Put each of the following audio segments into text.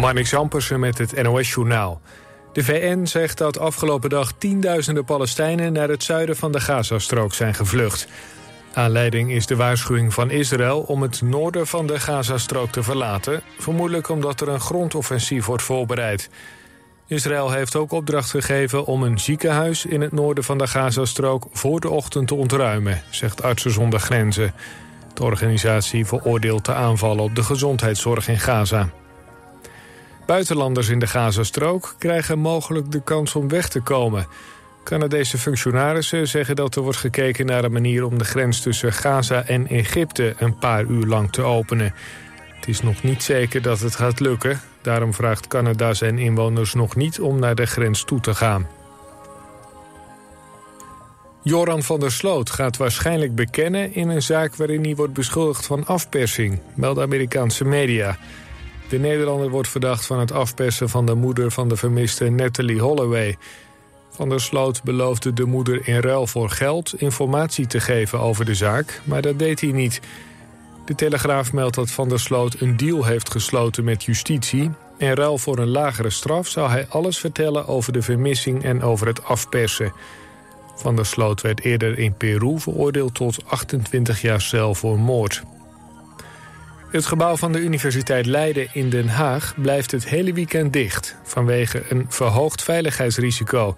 Marnix Ampersen met het NOS-journaal. De VN zegt dat afgelopen dag tienduizenden Palestijnen... naar het zuiden van de Gazastrook zijn gevlucht. Aanleiding is de waarschuwing van Israël om het noorden van de Gazastrook te verlaten... vermoedelijk omdat er een grondoffensief wordt voorbereid. Israël heeft ook opdracht gegeven om een ziekenhuis... in het noorden van de Gazastrook voor de ochtend te ontruimen... zegt Artsen zonder Grenzen. De organisatie veroordeelt de aanvallen op de gezondheidszorg in Gaza. Buitenlanders in de Gazastrook krijgen mogelijk de kans om weg te komen. Canadese functionarissen zeggen dat er wordt gekeken naar een manier om de grens tussen Gaza en Egypte een paar uur lang te openen. Het is nog niet zeker dat het gaat lukken. Daarom vraagt Canada zijn inwoners nog niet om naar de grens toe te gaan. Joran van der Sloot gaat waarschijnlijk bekennen in een zaak waarin hij wordt beschuldigd van afpersing, melden Amerikaanse media. De Nederlander wordt verdacht van het afpersen van de moeder van de vermiste Natalie Holloway. Van der Sloot beloofde de moeder in ruil voor geld informatie te geven over de zaak, maar dat deed hij niet. De Telegraaf meldt dat Van der Sloot een deal heeft gesloten met justitie. In ruil voor een lagere straf zou hij alles vertellen over de vermissing en over het afpersen. Van der Sloot werd eerder in Peru veroordeeld tot 28 jaar cel voor moord. Het gebouw van de Universiteit Leiden in Den Haag blijft het hele weekend dicht... vanwege een verhoogd veiligheidsrisico.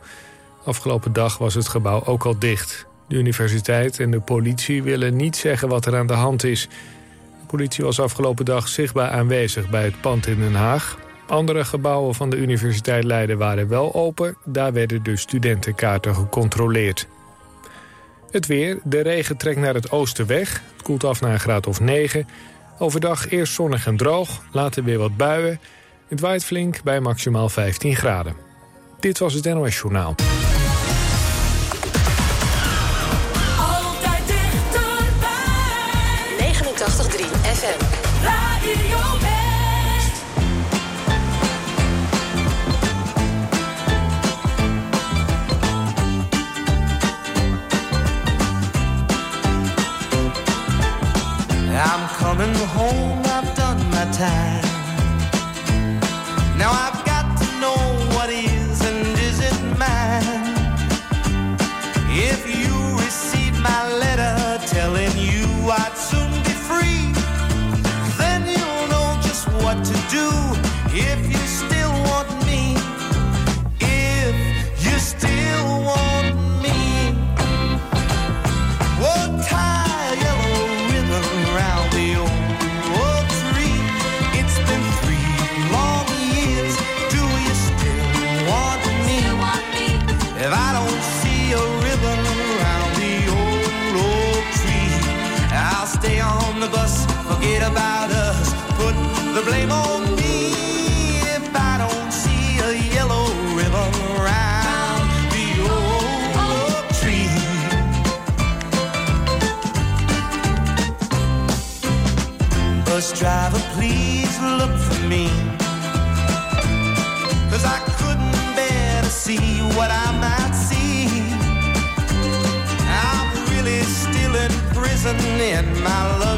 Afgelopen dag was het gebouw ook al dicht. De universiteit en de politie willen niet zeggen wat er aan de hand is. De politie was afgelopen dag zichtbaar aanwezig bij het pand in Den Haag. Andere gebouwen van de Universiteit Leiden waren wel open. Daar werden de studentenkaarten gecontroleerd. Het weer. De regen trekt naar het oosten weg. Het koelt af naar een graad of 9. Overdag eerst zonnig en droog, later weer wat buien. Het waait flink bij maximaal 15 graden. Dit was het NOS Journaal. living in my love.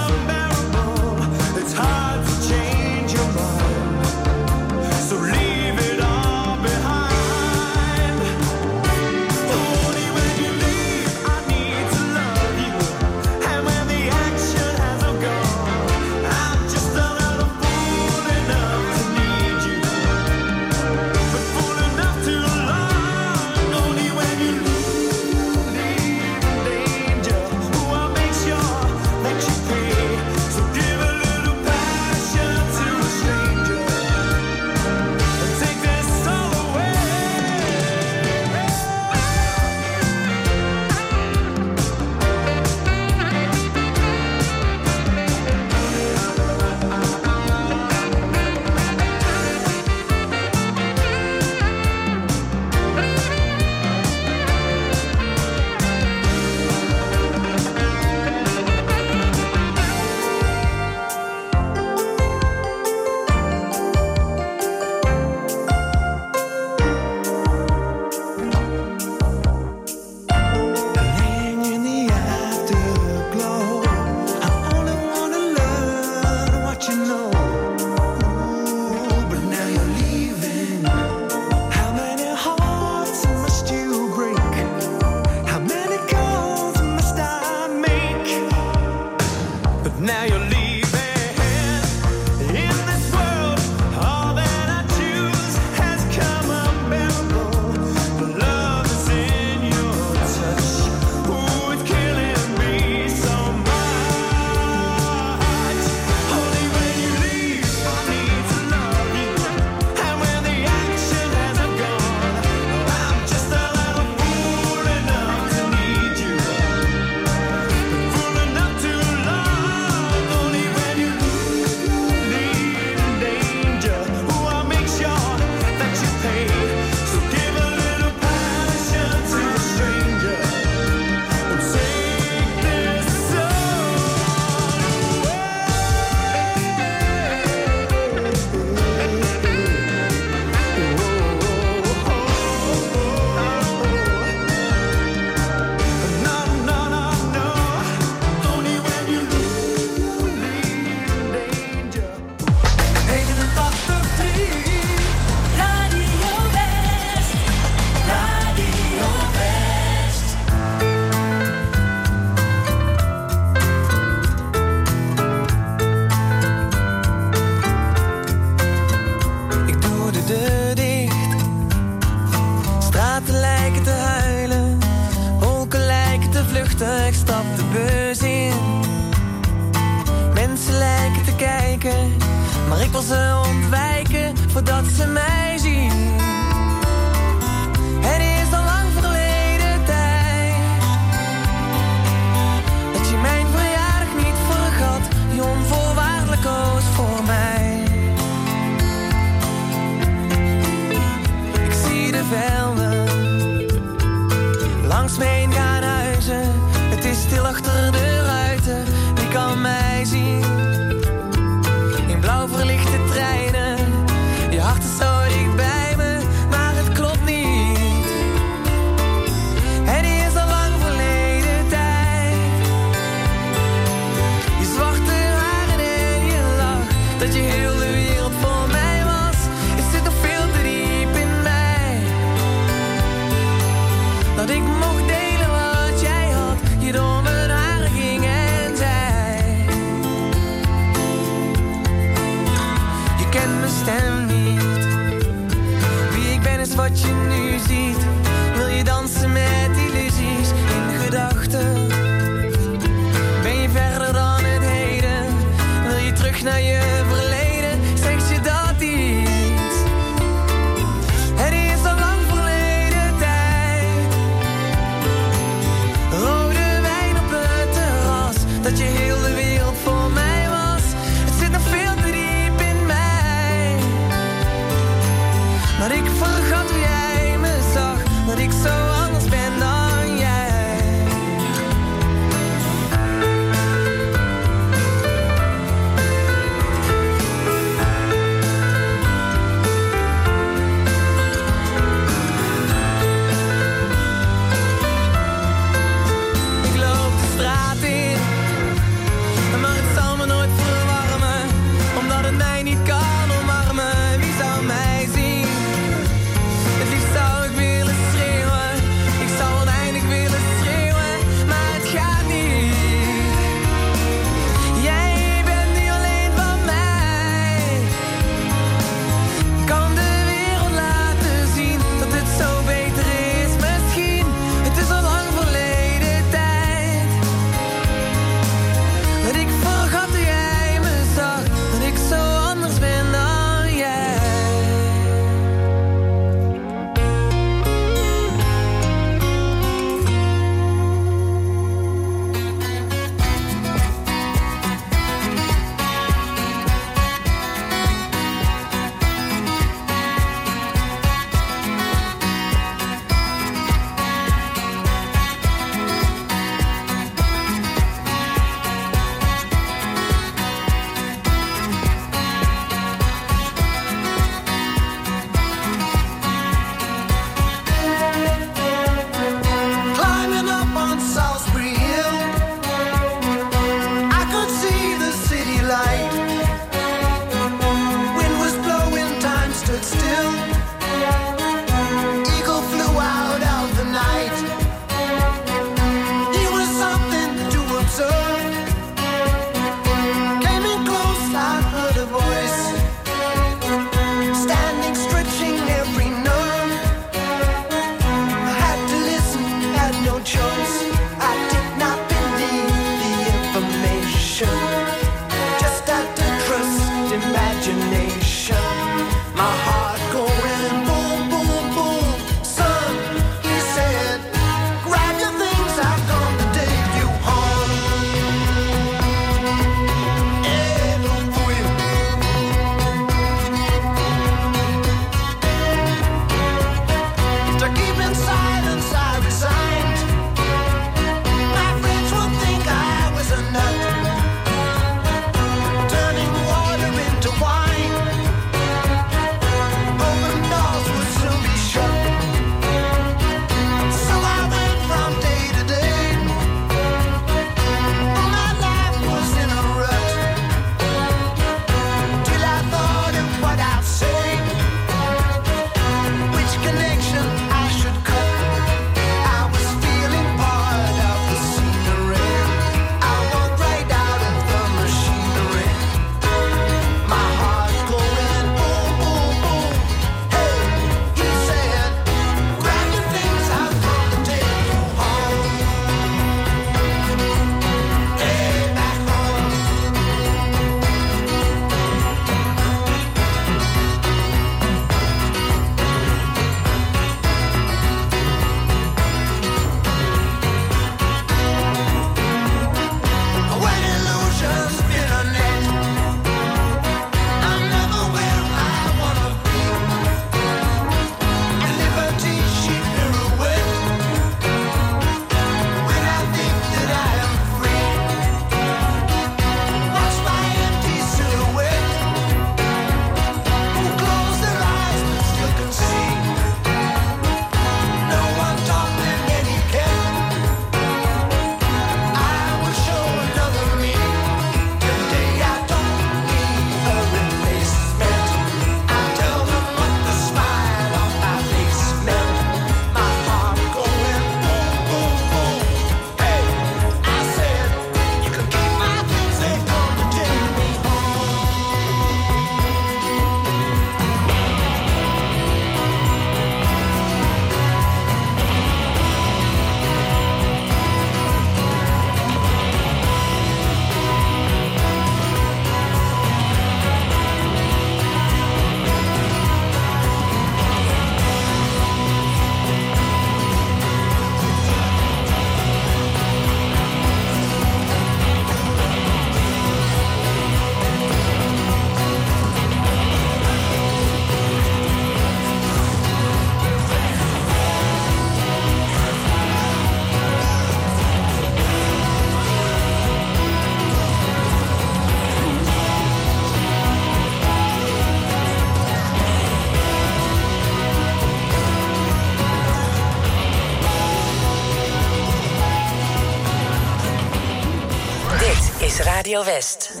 Radio West.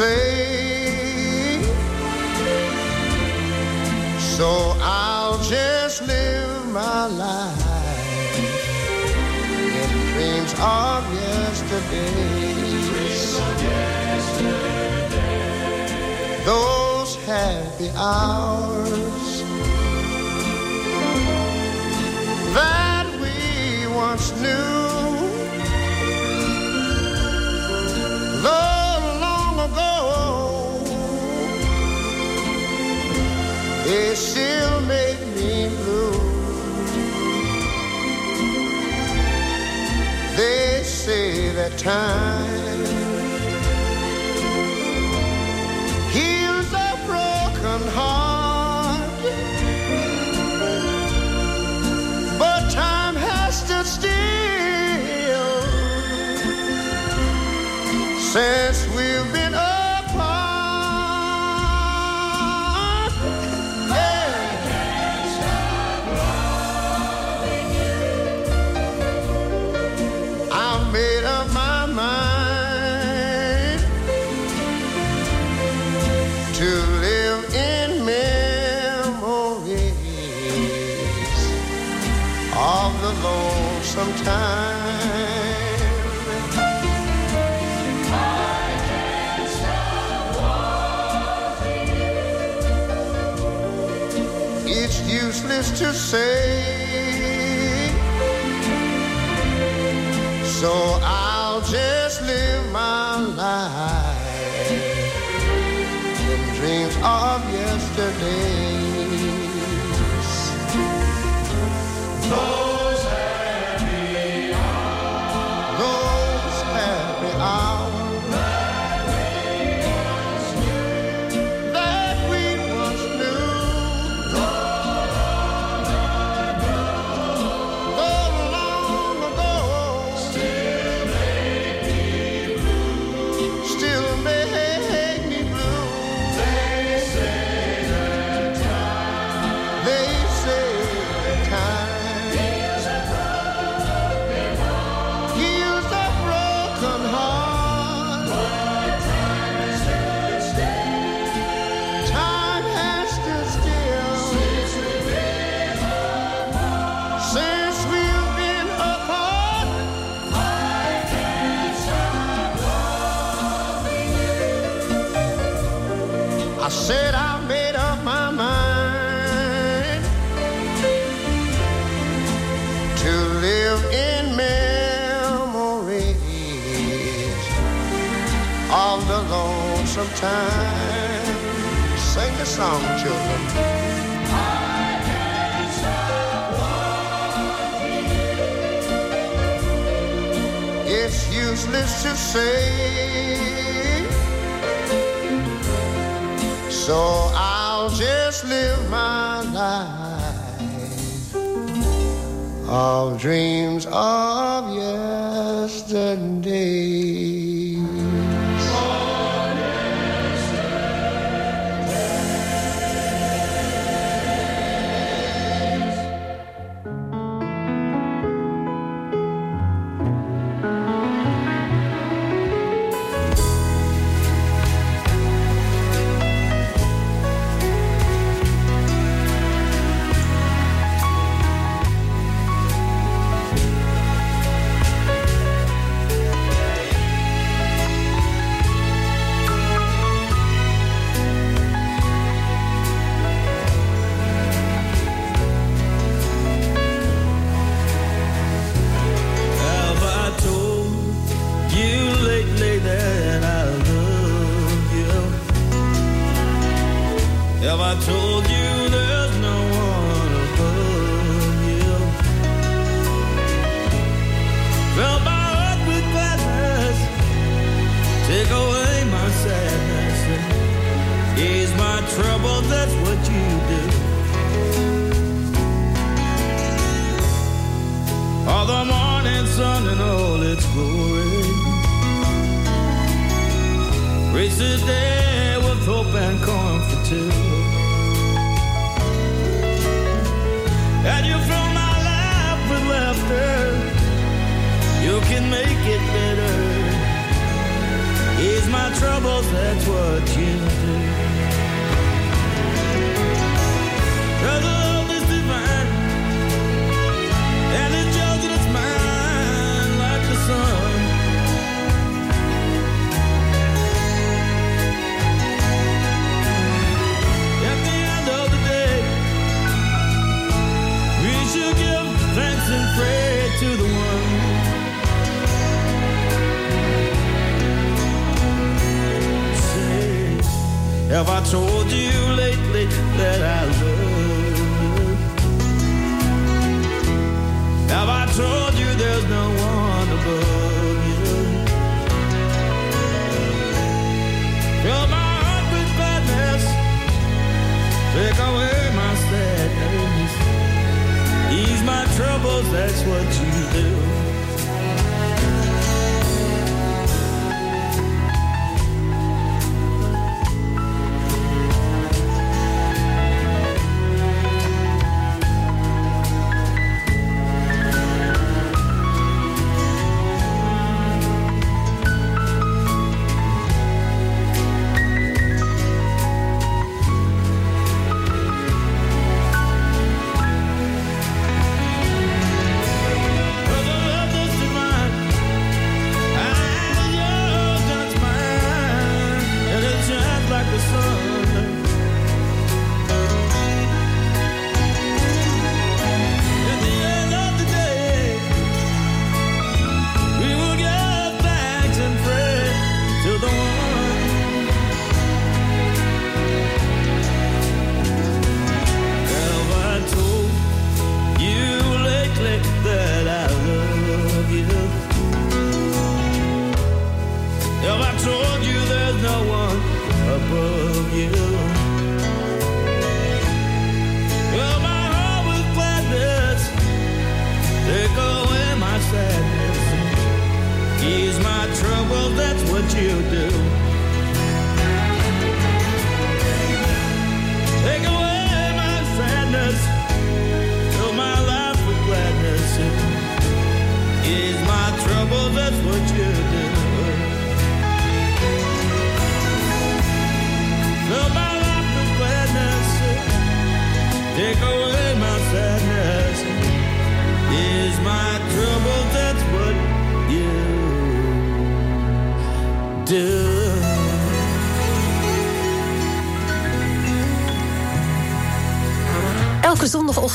say. So I'll just live my life in dreams of yesterday. Dreams of yesterday. Those happy hours. she'll make me blue. They say that time say. So I'll just live my life of dreams of today.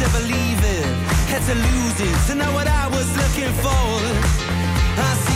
to believe it, had to lose it, to know what I was looking for. I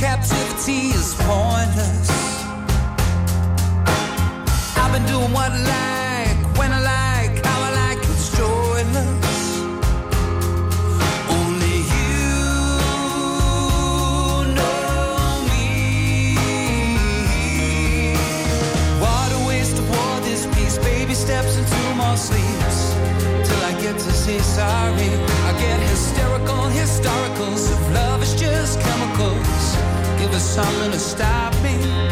captivity is pointless. I've been doing what I like, when I like, how I like, it's joyless. Only you know me. What a waste to pour this piece. Baby steps into my sleep's till I get to say sorry. I get hysterical, historicals if love is just chemicals give us something to stop me.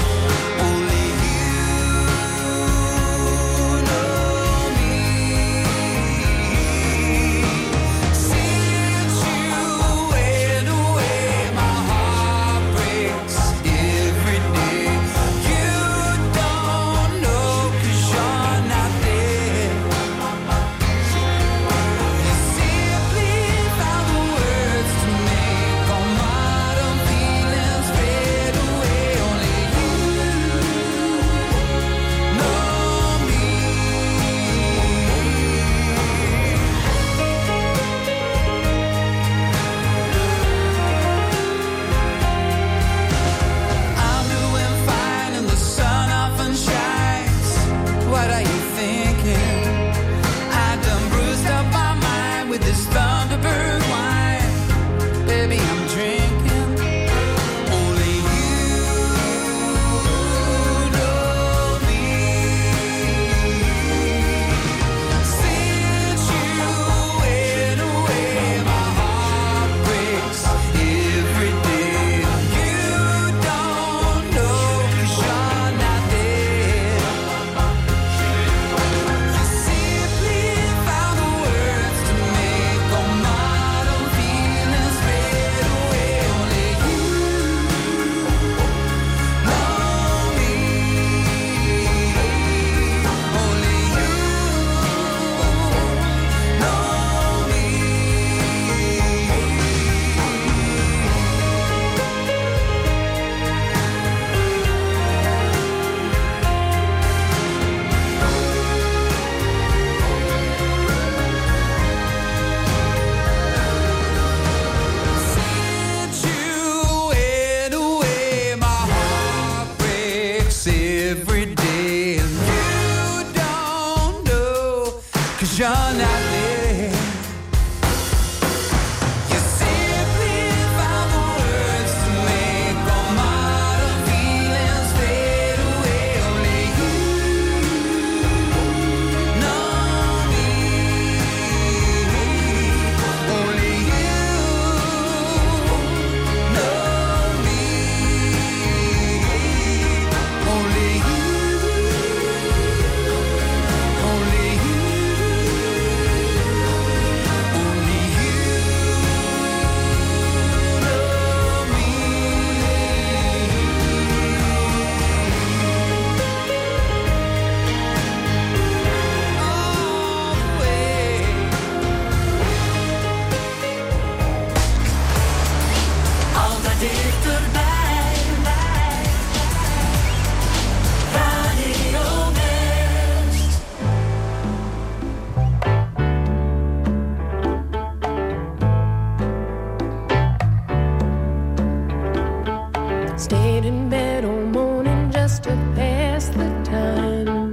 Stayed in bed all morning just to pass the time.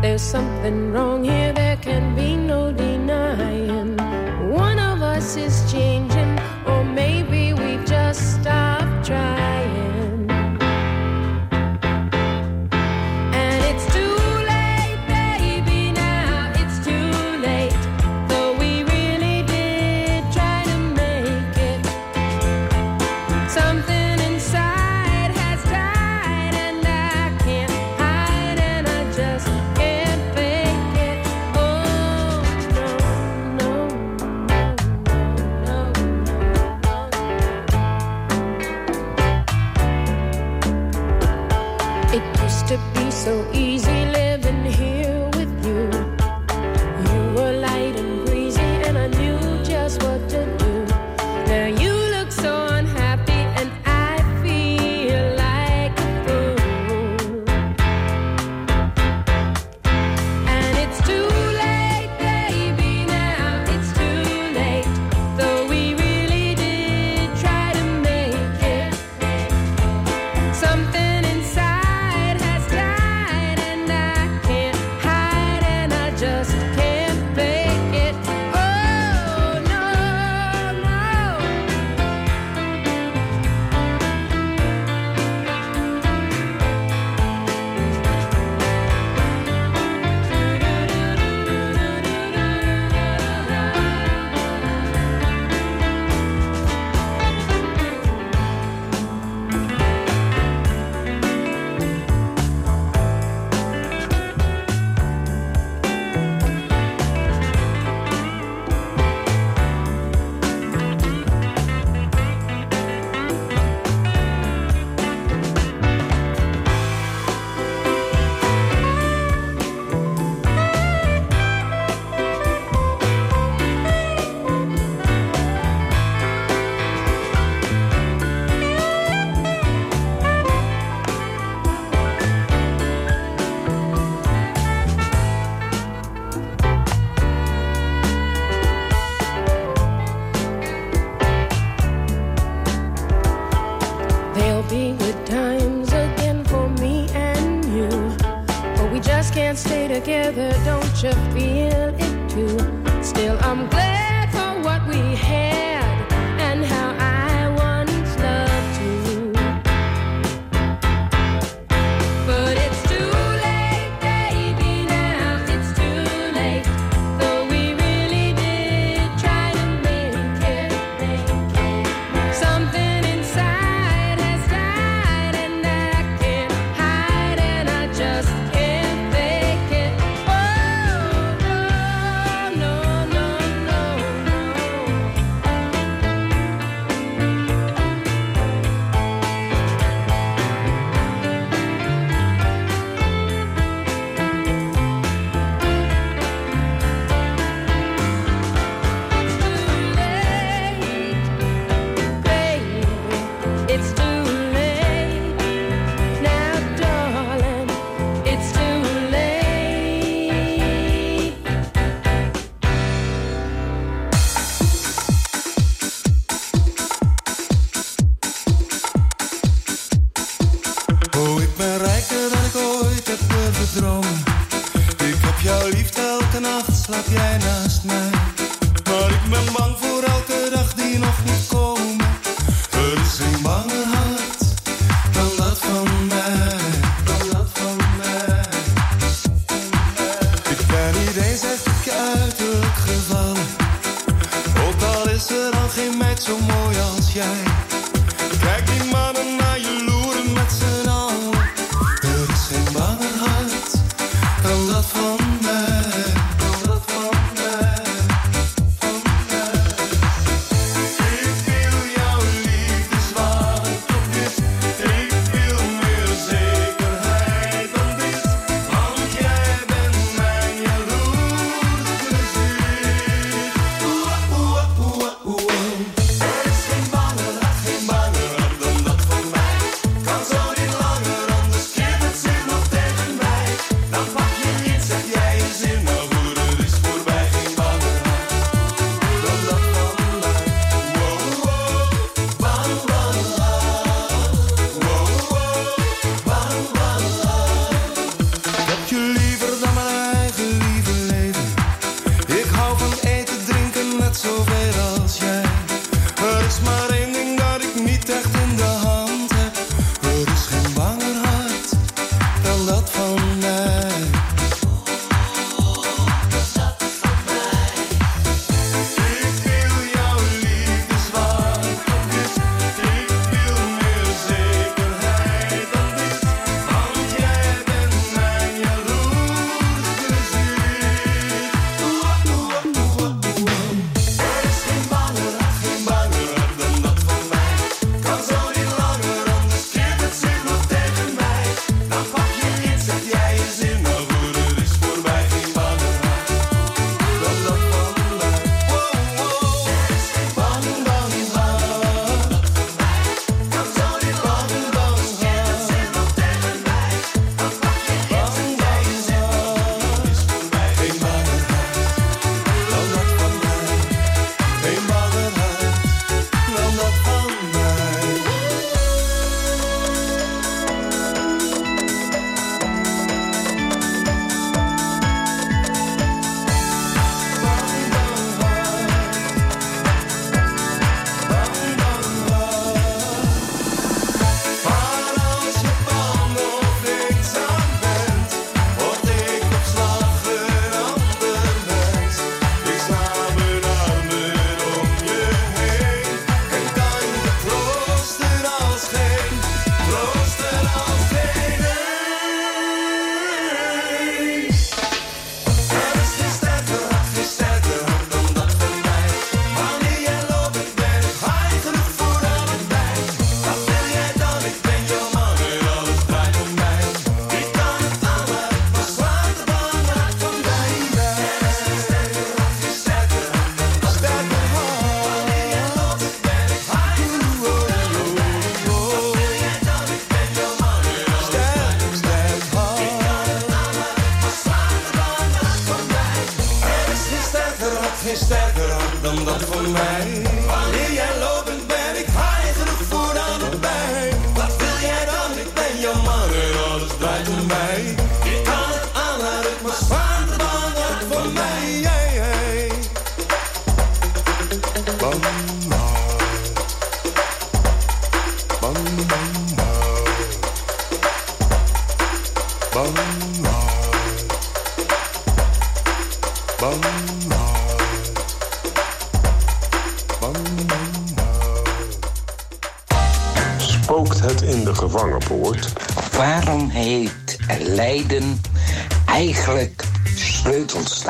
There's something wrong.